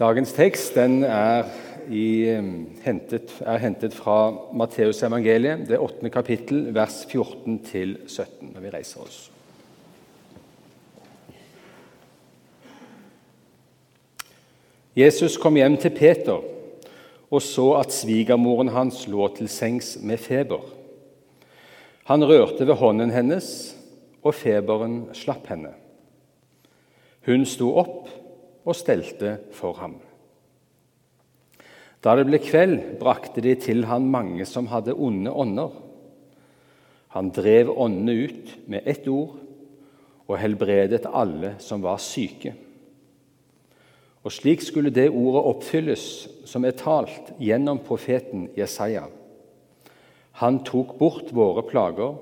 Dagens tekst er, i, hentet, er, hentet, fra Matteus evangeliet, det åttende kapittel, vers 14-17, når vi reiser oss. Jesus kom hjem til Peter og så at svigermoren hans lå til sengs med feber. Han rørte ved hånden hennes, og feberen slapp henne. Hun sto opp og stelte for ham. Da det ble kveld, brakte de til han mange som hadde onde ånder. Han drev åndene ut med ett ord og helbredet alle som var syke. Og slik skulle det ordet oppfylles som er talt gjennom profeten Jesaja. Han tok bort våre plager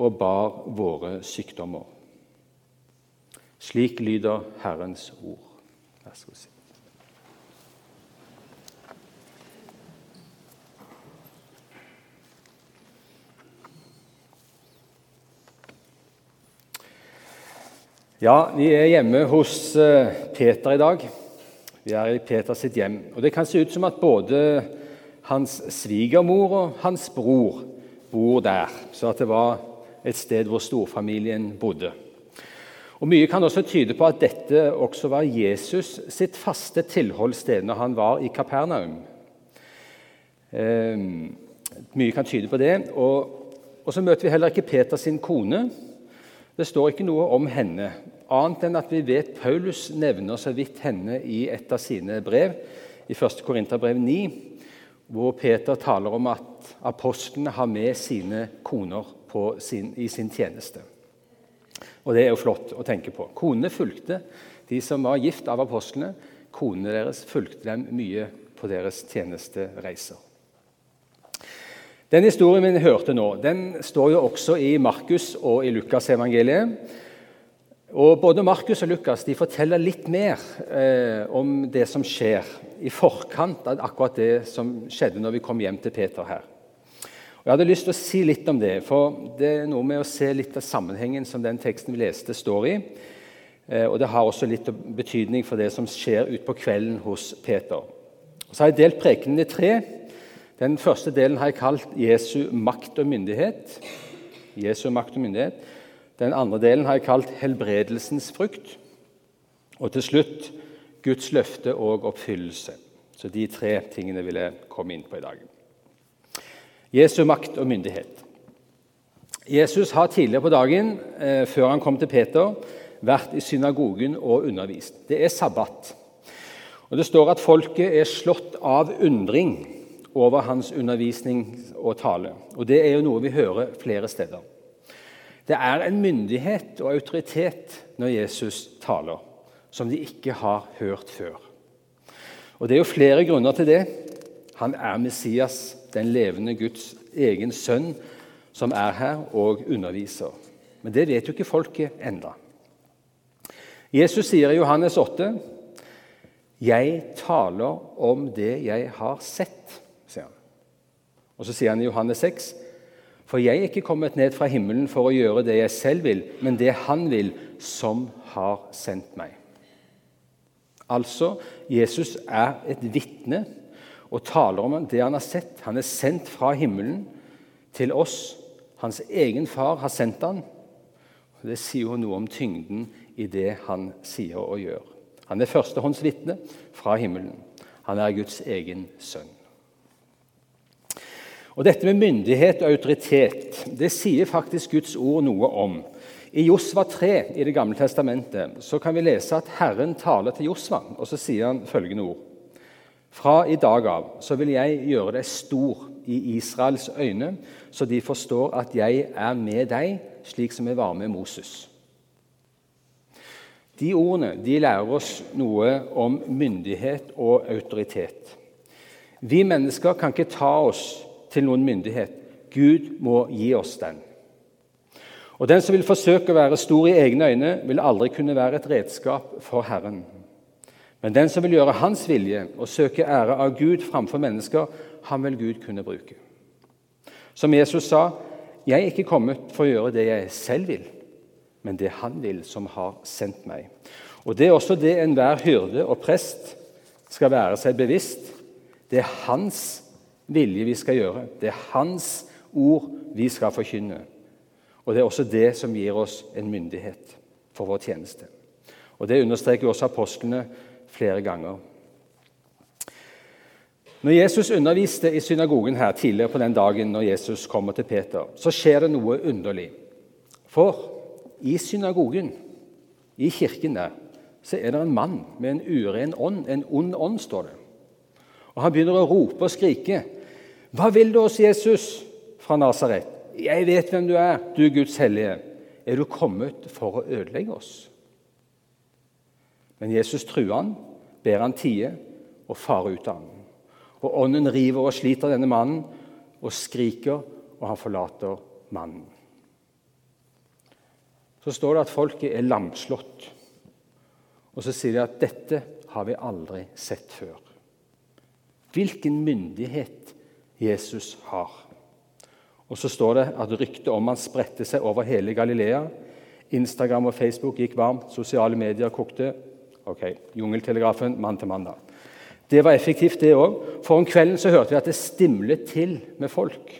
og bar våre sykdommer. Slik lyder Herrens ord. Vær så god. Ja, vi er hjemme hos eh, Peter i dag. Vi er i Peter sitt hjem. Og Det kan se ut som at både hans svigermor og hans bror bor der. Så at det var et sted hvor storfamilien bodde. Og Mye kan også tyde på at dette også var Jesus sitt faste tilholdssted når han var i Kapernaum. Eh, mye kan tyde på det. Og, og så møter vi heller ikke Peter sin kone. Det står ikke noe om henne, annet enn at vi vet Paulus nevner så vidt henne i et av sine brev, i 1. Korinterbrev 9, hvor Peter taler om at apostlene har med sine koner sin, i sin tjeneste. Og Det er jo flott å tenke på. Konene fulgte de som var gift av apostlene. Konene deres fulgte dem mye på deres tjenestereiser. Den historien vi hørte nå, den står jo også i Markus og i Lukas-evangeliet. Og Både Markus og Lukas de forteller litt mer eh, om det som skjer i forkant av akkurat det som skjedde når vi kom hjem til Peter her. Jeg hadde lyst til å si litt om det, for det er noe med å se litt av sammenhengen som den teksten vi leste, står i. Eh, og Det har også litt betydning for det som skjer utpå kvelden hos Peter. Så har jeg delt prekenen i tre. Den første delen har jeg kalt Jesu makt og myndighet. Jesu makt og myndighet. Den andre delen har jeg kalt helbredelsens frukt. Og til slutt Guds løfte og oppfyllelse. Så de tre tingene vil jeg komme inn på i dag. Jesu makt og myndighet. Jesus har tidligere på dagen, eh, før han kom til Peter, vært i synagogen og undervist. Det er sabbat. Og Det står at folket er slått av undring over hans undervisning og tale. Og Det er jo noe vi hører flere steder. Det er en myndighet og autoritet når Jesus taler, som de ikke har hørt før. Og Det er jo flere grunner til det. Han er Messias, den levende Guds egen sønn, som er her og underviser. Men det vet jo ikke folket enda. Jesus sier i Johannes 8.: Jeg taler om det jeg har sett sier han. og Så sier han i Johannes 6.: For jeg er ikke kommet ned fra himmelen for å gjøre det jeg selv vil, men det Han vil, som har sendt meg. Altså, Jesus er et vitne og taler om det han har sett. Han er sendt fra himmelen til oss. Hans egen far har sendt han. Det sier jo noe om tyngden i det han sier og gjør. Han er førstehåndsvitne fra himmelen. Han er Guds egen sønn. Og Dette med myndighet og autoritet det sier faktisk Guds ord noe om. I Josva 3 i Det gamle testamentet så kan vi lese at Herren taler til Josva, og så sier han følgende ord. Fra i dag av så vil jeg gjøre deg stor i Israels øyne, så de forstår at jeg er med deg, slik som jeg var med Moses. De ordene de lærer oss noe om myndighet og autoritet. Vi mennesker kan ikke ta oss til noen myndighet. Gud må gi oss den. Og Den som vil forsøke å være stor i egne øyne, vil aldri kunne være et redskap for Herren. Men den som vil gjøre Hans vilje og søke ære av Gud framfor mennesker, han vil Gud kunne bruke. Som Jesus sa, 'Jeg er ikke kommet for å gjøre det jeg selv vil, men det Han vil, som har sendt meg.' Og Det er også det enhver hyrde og prest skal være seg bevisst det er hans vilje vi skal gjøre. Det er hans ord vi skal forkynne. Og Det er også det som gir oss en myndighet for vår tjeneste. Og Det understreker også apostlene flere ganger. Når Jesus underviste i synagogen her tidligere på den dagen når Jesus kommer til Peter, så skjer det noe underlig. For i synagogen, i kirken der, så er det en mann med en uren ånd. En ond ånd, står det. Og Han begynner å rope og skrike. 'Hva vil du oss, Jesus fra Nasaret?' 'Jeg vet hvem du er, du Guds hellige.' 'Er du kommet for å ødelegge oss?' Men Jesus truer han, ber han tie og farer ut av ham. Og ånden river og sliter denne mannen og skriker, og han forlater mannen. Så står det at folket er lamslått. Og så sier de at 'dette har vi aldri sett før'. Hvilken myndighet Jesus har. Og så står det at ryktet om han spredte seg over hele Galilea. Instagram og Facebook gikk varmt, sosiale medier kokte. Ok, Jungeltelegrafen mann til mann, da. Det var effektivt, det òg. For om kvelden så hørte vi at det stimlet til med folk.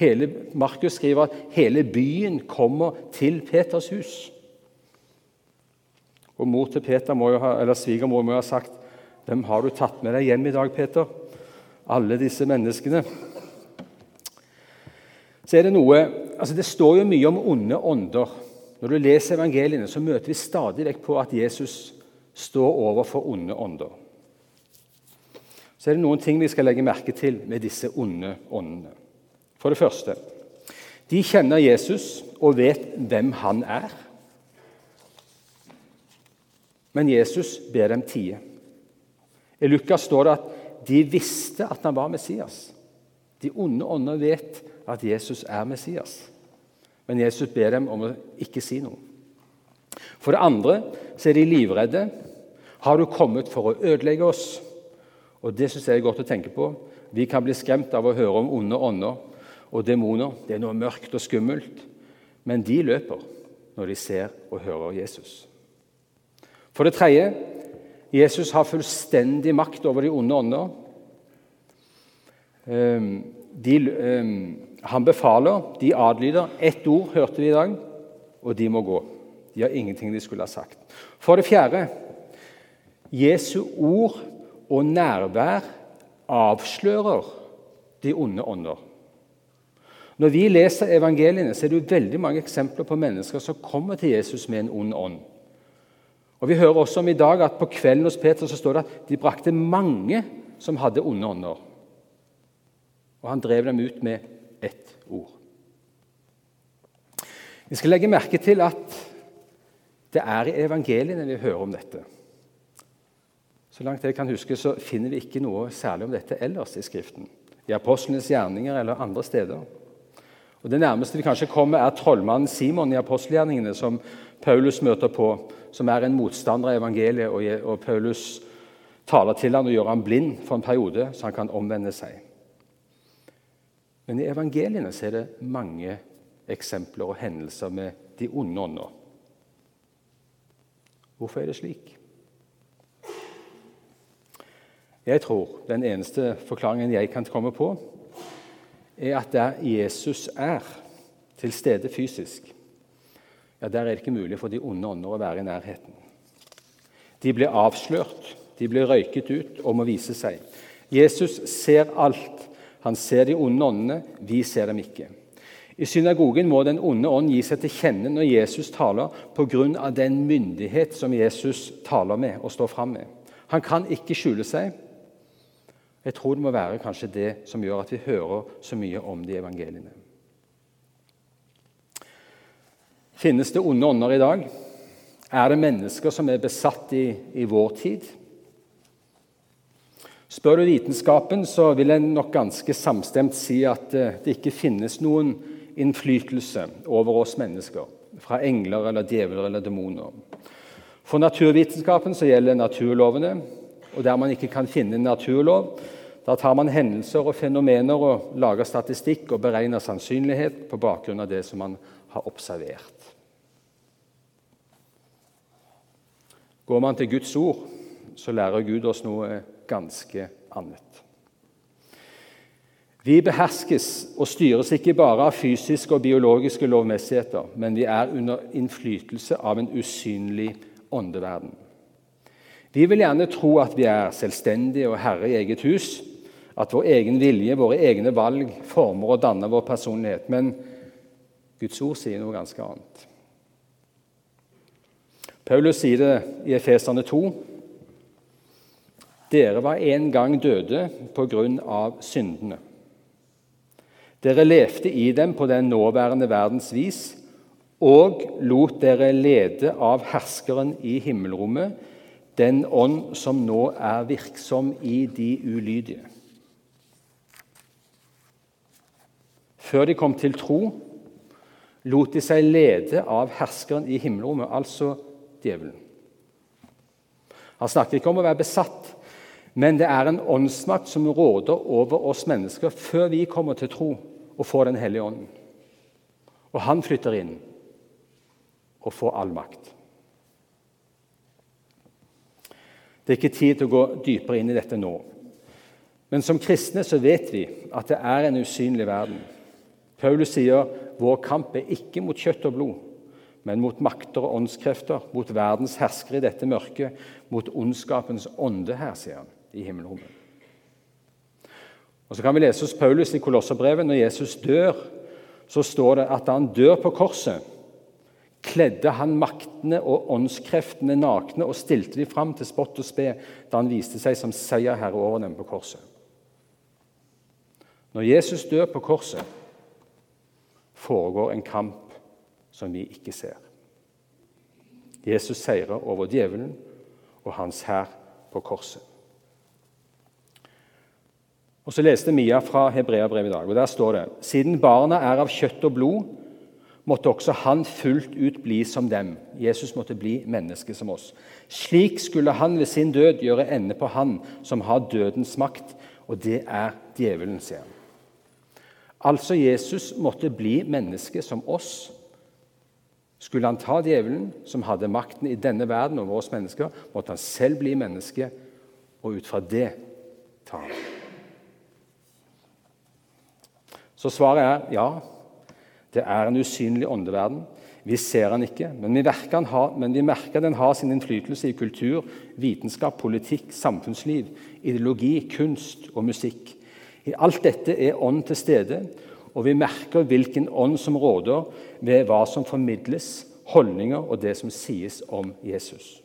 Hele, Markus skriver at hele byen kommer til Peters hus. Og mor til Peter må jo ha, eller Svigermor må jo ha sagt hvem har du tatt med deg hjem i dag, Peter? Alle disse menneskene. Så er Det noe, altså det står jo mye om onde ånder. Når du leser evangeliene, så møter vi stadig vekk på at Jesus står overfor onde ånder så er det noen ting vi skal legge merke til med disse onde åndene. For det første de kjenner Jesus og vet hvem han er. Men Jesus ber dem tie. I Lukas står det at de visste at han var Messias. De onde ånder vet at Jesus er Messias. Men Jesus ber dem om å ikke si noe. For det andre så er de livredde. Har du kommet for å ødelegge oss? Og Det synes jeg er godt å tenke på. Vi kan bli skremt av å høre om onde ånder og demoner. Det er noe mørkt og skummelt. Men de løper når de ser og hører Jesus. For det tredje Jesus har fullstendig makt over de onde ånder. Ehm, de, ehm, han befaler, de adlyder. Ett ord hørte vi i dag, og de må gå. De har ingenting de skulle ha sagt. For det fjerde Jesu ord og nærvær avslører de onde ånder. Når vi leser evangeliene, så er det jo veldig mange eksempler på mennesker som kommer til Jesus med en ond ånd. Og Vi hører også om i dag at på kvelden hos Peter så står det at de brakte mange som hadde onde ånder. Og han drev dem ut med ett ord. Vi skal legge merke til at det er i evangeliene vi hører om dette. Så langt jeg kan huske, så finner vi ikke noe særlig om dette ellers i Skriften. I apostlenes gjerninger eller andre steder. Og Det nærmeste vi kanskje kommer, er trollmannen Simon i apostelgjerningene, som Paulus møter på, som er en motstander av evangeliet. Og, Paulus taler til han og gjør han blind for en periode, så han kan omvende seg. Men i evangeliene er det mange eksempler og hendelser med de onde ånder. Hvorfor er det slik? Jeg tror den eneste forklaringen jeg kan komme på, er at der Jesus er til stede fysisk, ja, der er det ikke mulig for de onde ånder å være i nærheten. De blir avslørt, de blir røyket ut og må vise seg. Jesus ser alt. Han ser de onde åndene, vi ser dem ikke. I synagogen må den onde ånd gi seg til kjenne når Jesus taler, pga. den myndighet som Jesus taler med og står fram med. Han kan ikke skjule seg. Jeg tror det må være kanskje det som gjør at vi hører så mye om de evangeliene. Finnes det onde ånder i dag? Er det mennesker som er besatt i, i vår tid? Spør du vitenskapen, så vil jeg nok ganske samstemt si at eh, det ikke finnes noen innflytelse over oss mennesker fra engler eller djevler eller demoner. For naturvitenskapen så gjelder naturlovene, og der man ikke kan finne en naturlov, da tar man hendelser og fenomener og lager statistikk og beregner sannsynlighet på bakgrunn av det som man har observert. Går man til Guds ord, så lærer Gud oss noe ganske annet. Vi beherskes og styres ikke bare av fysiske og biologiske lovmessigheter, men vi er under innflytelse av en usynlig åndeverden. Vi vil gjerne tro at vi er selvstendige og herre i eget hus, at vår egen vilje, våre egne valg, former og danner vår personlighet. Men Guds ord sier noe ganske annet. Paulus sier det i Efeserne 2. Dere var en gang døde på grunn av syndene. Dere levde i dem på den nåværende verdens vis og lot dere lede av herskeren i himmelrommet, den ånd som nå er virksom i de ulydige. Før de kom til tro, lot de seg lede av herskeren i himmelrommet, altså djevelen. Han snakker ikke om å være besatt, men det er en åndsmakt som råder over oss mennesker før vi kommer til tro og får Den hellige ånden. Og han flytter inn og får all makt. Det er ikke tid til å gå dypere inn i dette nå. Men som kristne så vet vi at det er en usynlig verden. Paulus sier vår kamp er ikke mot kjøtt og blod, men mot makter og åndskrefter, mot verdens herskere i dette mørket, mot ondskapens ånde her, sier han, i himmelrommet. Og Så kan vi lese hos Paulus i Kolosserbrevet når Jesus dør, så står det at da han dør på korset, kledde han maktene og åndskreftene nakne og stilte de fram til spott og spe da han viste seg som seierherre over dem på korset. Når Jesus dør på korset, foregår en kamp som vi ikke ser. Jesus seirer over djevelen og hans hær på korset. Og Så leste Mia fra Hebreabrevet i dag, og der står det Siden barna er av kjøtt og blod, måtte også han fullt ut bli som dem. Jesus måtte bli menneske som oss. Slik skulle han ved sin død gjøre ende på han som har dødens makt, og det er djevelen, sier han. Altså Jesus måtte bli menneske som oss. Skulle han ta djevelen, som hadde makten i denne verden over oss mennesker, måtte han selv bli menneske, og ut fra det ta ham. Så svaret er ja. Det er en usynlig åndeverden. Vi ser den ikke, men vi, den har, men vi merker den har sin innflytelse i kultur, vitenskap, politikk, samfunnsliv, ideologi, kunst og musikk. I alt dette er ånd til stede, og vi merker hvilken ånd som råder ved hva som formidles, holdninger og det som sies om Jesus.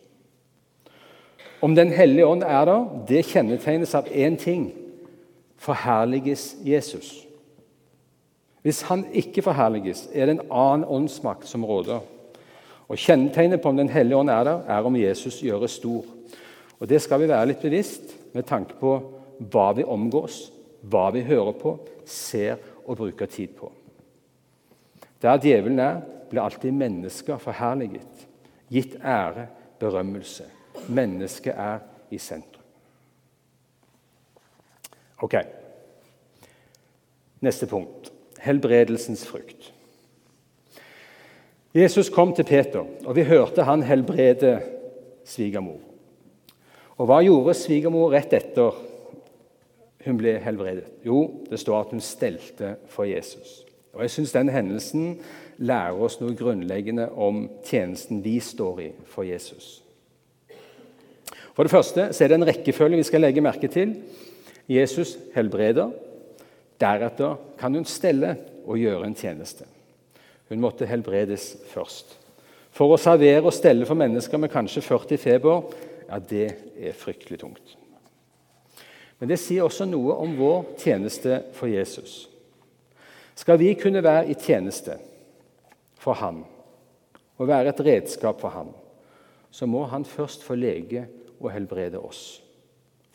Om Den hellige ånd er der, det kjennetegnes av én ting forherliges Jesus. Hvis han ikke forherliges, er det en annen åndsmakt som råder. Og Kjennetegnet på om Den hellige ånd er der, er om Jesus gjøres stor. Og Det skal vi være litt bevisst med tanke på hva vi omgås, hva vi hører på, ser og bruker tid på. Der djevelen er, blir alltid mennesker forherliget, gitt ære, berømmelse. Mennesket er i sentrum. Ok. Neste punkt helbredelsens frukt. Jesus kom til Peter, og vi hørte han helbrede svigermor. Og hva gjorde svigermor rett etter hun ble helbredet? Jo, det står at hun stelte for Jesus. Og Jeg syns den hendelsen lærer oss noe grunnleggende om tjenesten vi står i for Jesus. For det første er det en rekkefølge vi skal legge merke til. Jesus helbreder. Deretter kan hun stelle og gjøre en tjeneste. Hun måtte helbredes først. For å servere og stelle for mennesker med kanskje 40 feber, ja, det er fryktelig tungt. Men det sier også noe om vår tjeneste for Jesus. Skal vi kunne være i tjeneste for Han og være et redskap for Han, så må Han først få lege og helbrede oss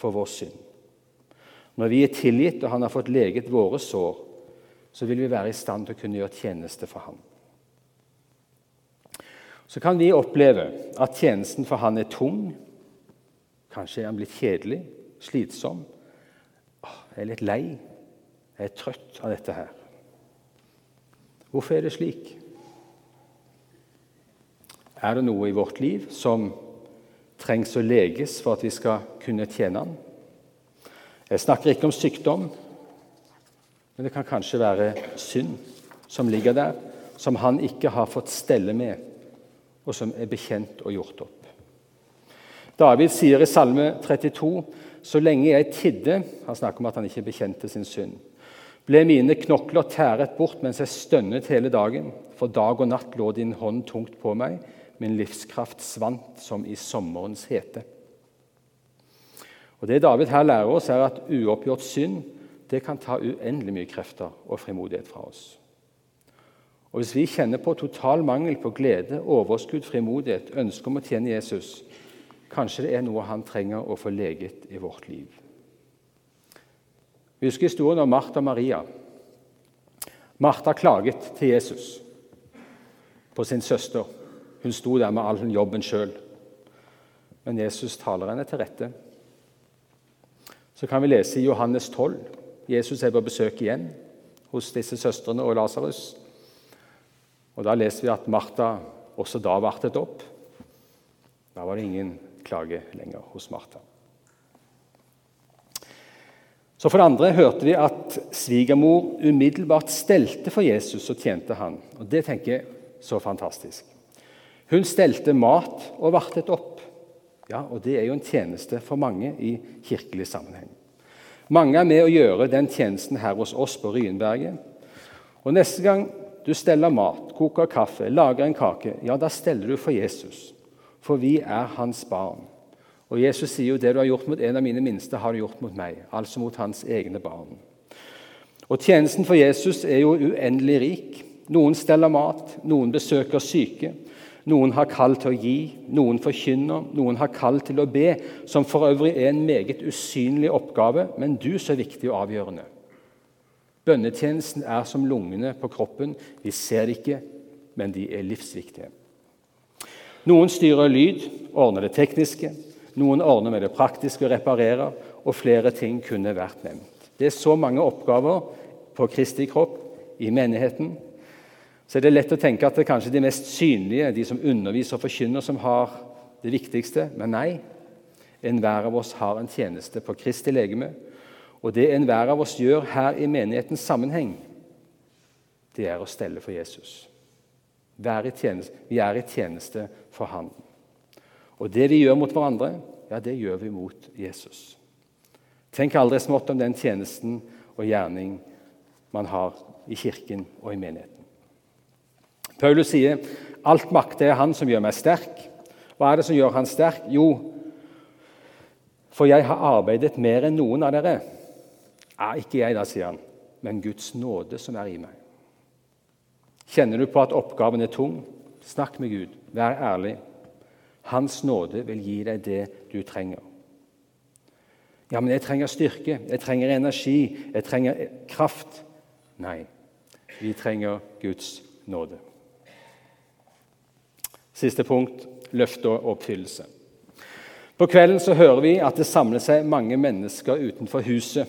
for vår synd. Når vi er tilgitt og Han har fått leget våre sår, så vil vi være i stand til å kunne gjøre tjeneste for ham. Så kan vi oppleve at tjenesten for han er tung. Kanskje er han blitt kjedelig, slitsom. Jeg er litt lei. Jeg er trøtt av dette her. Hvorfor er det slik? Er det noe i vårt liv som trengs å leges for at vi skal kunne tjene Han. Jeg snakker ikke om sykdom, men det kan kanskje være synd som ligger der, som han ikke har fått stelle med, og som er bekjent og gjort opp. David sier i Salme 32.: Så lenge jeg tidde Han snakker om at han ikke bekjente sin synd. Ble mine knokler tæret bort mens jeg stønnet hele dagen. For dag og natt lå din hånd tungt på meg. Min livskraft svant som i sommerens hete. Og Det David her lærer oss, er at uoppgjort synd det kan ta uendelig mye krefter og frimodighet fra oss. Og Hvis vi kjenner på total mangel på glede, overskudd, frimodighet, ønske om å tjene Jesus, kanskje det er noe han trenger å få leget i vårt liv. Vi husker historien om Martha og Maria. Martha klaget til Jesus på sin søster. Hun sto der med all jobben sjøl. Men Jesus taler henne til rette. Så kan vi lese i Johannes 12. Jesus er på besøk igjen hos disse søstrene og Lasarus. Og Da leser vi at Martha også da vartet opp. Da var det ingen klage lenger hos Martha. Så For det andre hørte vi at svigermor umiddelbart stelte for Jesus og tjente han. Og Det tenker jeg så fantastisk. Hun stelte mat og vartet opp. Ja, og Det er jo en tjeneste for mange i kirkelig sammenheng. Mange er med å gjøre den tjenesten her hos oss på Ryenberget. Og Neste gang du steller mat, koker kaffe, lager en kake, ja, da steller du for Jesus. For vi er hans barn. Og Jesus sier jo det du har gjort mot en av mine minste, har du gjort mot meg. Altså mot hans egne barn. Og Tjenesten for Jesus er jo uendelig rik. Noen steller mat, noen besøker syke. Noen har kall til å gi, noen forkynner, noen har kall til å be, som for øvrig er en meget usynlig oppgave, men du så viktig og avgjørende. Bønnetjenesten er som lungene på kroppen. Vi ser det ikke, men de er livsviktige. Noen styrer lyd, ordner det tekniske. Noen ordner med det praktiske og reparerer, og flere ting kunne vært nevnt. Det er så mange oppgaver på Kristi kropp i menigheten. Så er det lett å tenke at det er kanskje de mest synlige, de som underviser og forkynner, som har det viktigste. Men nei, enhver av oss har en tjeneste på Kristi legeme. Og det enhver av oss gjør her i menighetens sammenheng, det er å stelle for Jesus. Vi er i tjeneste for Han. Og det vi gjør mot hverandre, ja, det gjør vi mot Jesus. Tenk aldri smått om den tjenesten og gjerning man har i kirken og i menigheten. Paulus sier alt makt er Han som gjør meg sterk. Hva er det som gjør Han sterk? Jo, for jeg har arbeidet mer enn noen av dere. Ja, ikke jeg, da, sier han, men Guds nåde som er i meg. Kjenner du på at oppgaven er tung? Snakk med Gud. Vær ærlig. Hans nåde vil gi deg det du trenger. Ja, men jeg trenger styrke, jeg trenger energi, jeg trenger kraft. Nei, vi trenger Guds nåde. Siste punkt løfte og oppfyllelse. På kvelden så hører vi at det samler seg mange mennesker utenfor huset.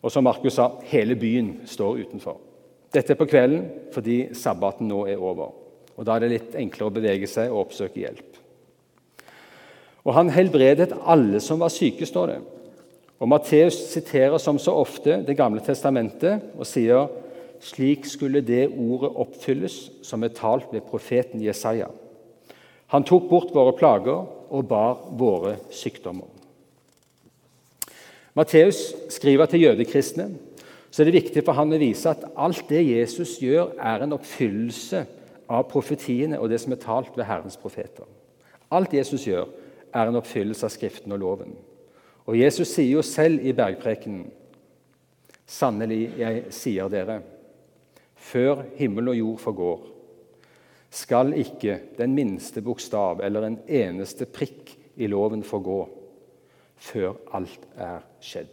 Og som Markus sa, hele byen står utenfor. Dette er på kvelden fordi sabbaten nå er over. Og Da er det litt enklere å bevege seg og oppsøke hjelp. Og han helbredet alle som var syke, står det. Og Matteus siterer som så ofte Det gamle testamentet og sier slik skulle det ordet oppfylles som er talt ved profeten Jesaja. Han tok bort våre plager og bar våre sykdommer. Matteus skriver til jødekristne så er det viktig for han å vise at alt det Jesus gjør, er en oppfyllelse av profetiene og det som er talt ved Herrens profeter. Alt Jesus gjør, er en oppfyllelse av Skriften og loven. Og Jesus sier jo selv i bergprekenen Sannelig, jeg sier dere, før himmel og jord forgår, skal ikke den minste bokstav eller en eneste prikk i loven forgå før alt er skjedd.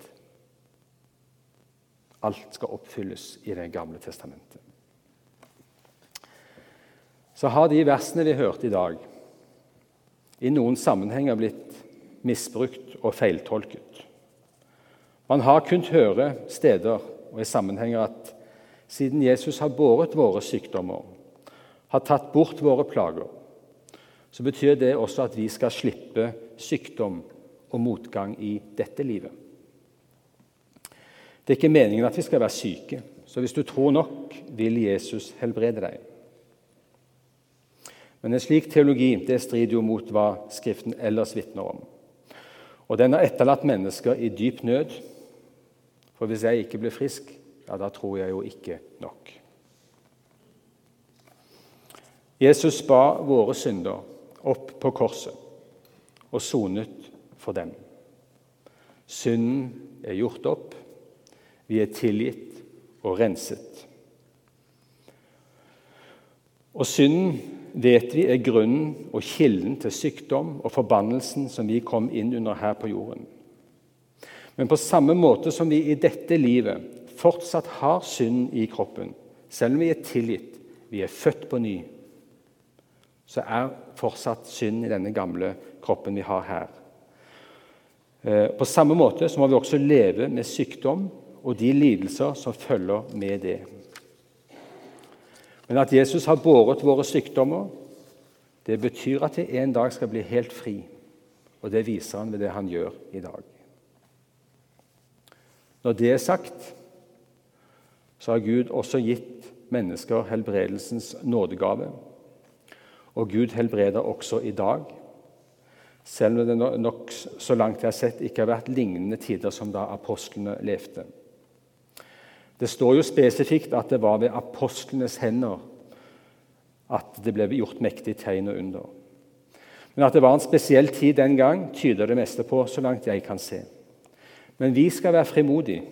Alt skal oppfylles i Det gamle testamentet. Så har de versene vi hørte i dag, i noen sammenhenger blitt misbrukt og feiltolket. Man har kunnet høre steder og i sammenhenger at siden Jesus har båret våre sykdommer, har tatt bort våre plager, så betyr det også at vi skal slippe sykdom og motgang i dette livet. Det er ikke meningen at vi skal være syke, så hvis du tror nok, vil Jesus helbrede deg. Men en slik teologi det strider jo mot hva Skriften ellers vitner om. Og den har etterlatt mennesker i dyp nød. For hvis jeg ikke blir frisk, ja, da tror jeg jo ikke nok. Jesus ba våre synder opp på korset og sonet for dem. Synden er gjort opp, vi er tilgitt og renset. Og synden vet vi er grunnen og kilden til sykdom og forbannelsen som vi kom inn under her på jorden. Men på samme måte som vi i dette livet fortsatt har synd i kroppen, selv om vi er tilgitt, vi er født på ny, så er fortsatt synd i denne gamle kroppen vi har her. Eh, på samme måte så må vi også leve med sykdom og de lidelser som følger med det. Men at Jesus har båret våre sykdommer, det betyr at vi en dag skal bli helt fri. Og det viser han ved det han gjør i dag. Når det er sagt, så har Gud også gitt mennesker helbredelsens nådegave. Og Gud helbreder også i dag, selv om det nok så langt jeg har sett, ikke har vært lignende tider som da apostlene levde. Det står jo spesifikt at det var ved apostlenes hender at det ble gjort mektige tegn og under. Men at det var en spesiell tid den gang, tyder det meste på, så langt jeg kan se. Men vi skal være frimodige.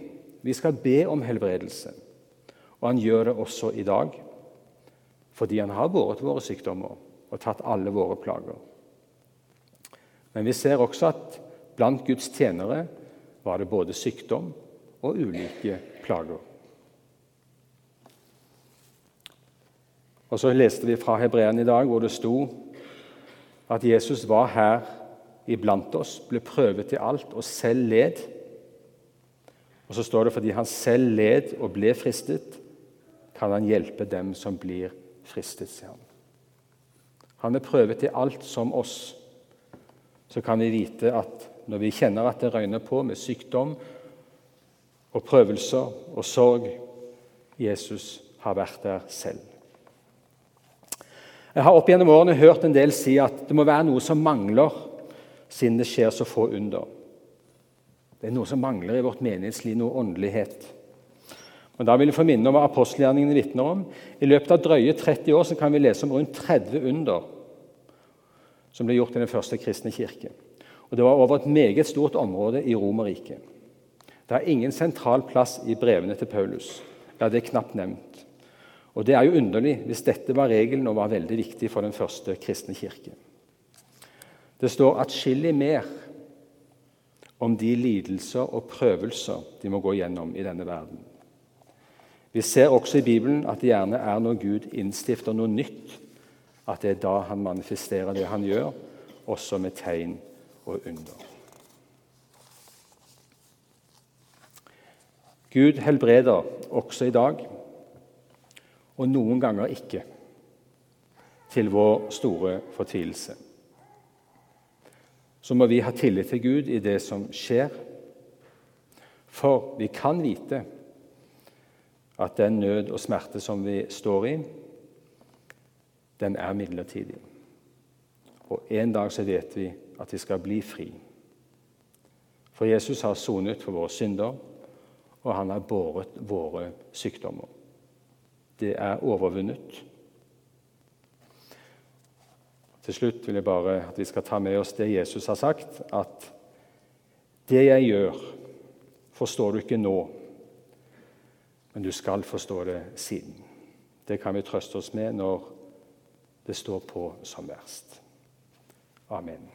Vi skal be om helbredelse. Og han gjør det også i dag, fordi han har båret våre sykdommer og tatt alle våre plager. Men vi ser også at blant Guds tjenere var det både sykdom og ulike plager. Og så leste vi fra Hebreerne i dag, hvor det sto at Jesus var her iblant oss, ble prøvet i alt og selv led. Og så står det fordi han selv led og ble fristet, kan han hjelpe dem som blir fristet, sier han. Han er prøvet i alt som oss. Så kan vi vite at når vi kjenner at det røyner på med sykdom og prøvelser og sorg Jesus har vært der selv. Jeg har opp gjennom årene hørt en del si at det må være noe som mangler, siden det skjer så få under. Det er noe som mangler i vårt menighetsliv, noe åndelighet. Og Da vil jeg få minne om hva apostelgjerningene vitner om. I løpet av drøye 30 år kan vi lese om rundt 30 under som ble gjort i den første kristne kirke. Og Det var over et meget stort område i Romerriket. Det er ingen sentral plass i brevene til Paulus. Ja, det er knapt nevnt. Og Det er jo underlig hvis dette var regelen og var veldig viktig for den første kristne kirke. Det står atskillig mer om de lidelser og prøvelser de må gå gjennom i denne verden. Vi ser også i Bibelen at det gjerne er når Gud innstifter noe nytt, at det er da han manifesterer det han gjør, også med tegn og under. Gud helbreder også i dag og noen ganger ikke, til vår store fortvilelse. Så må vi ha tillit til Gud i det som skjer, for vi kan vite at den nød og smerte som vi står i, den er midlertidig. Og en dag så vet vi at vi skal bli fri. For Jesus har sonet for våre synder, og han har båret våre sykdommer det er overvunnet. Til slutt vil jeg bare at vi skal ta med oss det Jesus har sagt, at det jeg gjør, forstår du ikke nå, men du skal forstå det siden. Det kan vi trøste oss med når det står på som verst. Amen.